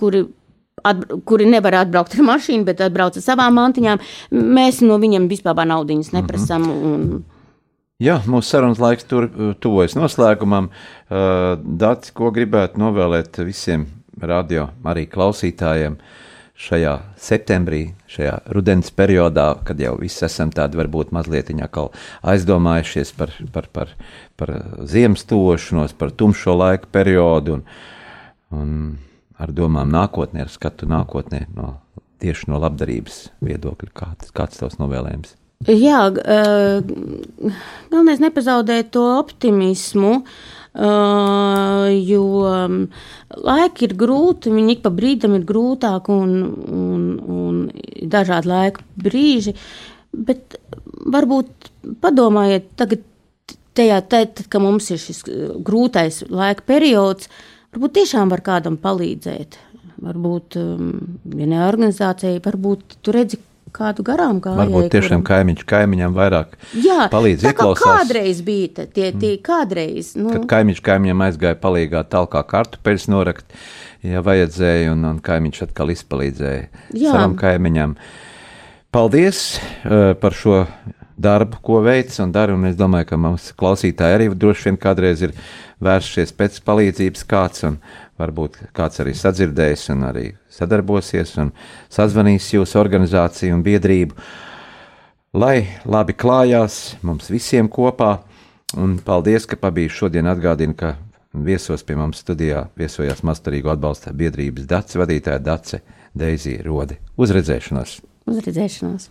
kuri atbra, kuri nevar atbraukt ar mašīnu, bet atbrauc ar savām mantiņām, mēs no viņiem vispār naudiņas neprasām. Mm -hmm. un, Jā, mūsu sarunas laiks tur tuvojas noslēgumam. Uh, Dārts, ko gribētu novēlēt visiem radio arī klausītājiem šajā septembrī, šajā rudens periodā, kad jau visi esam tādi varbūt mazliet aizdomājušies par, par, par, par ziemas tošanos, par tumšo laika periodu. Un, un ar domām nākotnē, ar skatu nākotnē, no, tieši no labdarības viedokļa? Kāds, kāds tavs novēlējums? Jā, uh, galvenais nepazaudēt to optimismu. Uh, jo um, laiki ir grūti, viņi ik pa brīdim ir grūtāki un, un, un dažādi laika brīži, bet varbūt padomājiet tagad, tajā, tad, kad mums ir šis grūtais laika periods, uh, Varbūt tiešām var kādam palīdzēt. Varbūt um, vienai organizācijai, varbūt tu redzi kādu garām gājēju. Varbūt tiešām kuram... kaimiņš kaimiņam vairāk Jā, palīdz ieklausās. Kādreiz bija tie, tie mm. kādreiz. Nu... Kad kaimiņš kaimiņam aizgāja palīgā talkā kartupeļus norakt, ja vajadzēja, un, un kaimiņš atkal izpalīdzēja Jā. savam kaimiņam. Paldies uh, par šo darbu, ko veic un dara, un es domāju, ka mums klausītāji arī droši vien kādreiz ir vēršies pēc palīdzības kāds, un varbūt kāds arī sadzirdējis un arī sadarbosies un sazvanīs jūsu organizāciju un biedrību. Lai labi klājās mums visiem kopā, un paldies, ka pabija šodien atgādina, ka viesos pie mums studijā viesojās Mastarīgo atbalsta biedrības Dace vadītāja Dace Deizija Rode. Uzredzēšanos! Uzredzēšanos!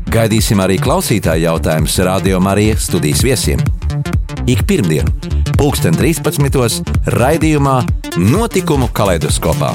Gaidīsim arī klausītāju jautājumus Radio Marijas studijas viesiem. Ik pirmdienu, pulksten 13. raidījumā Notikumu kaleidoskopā.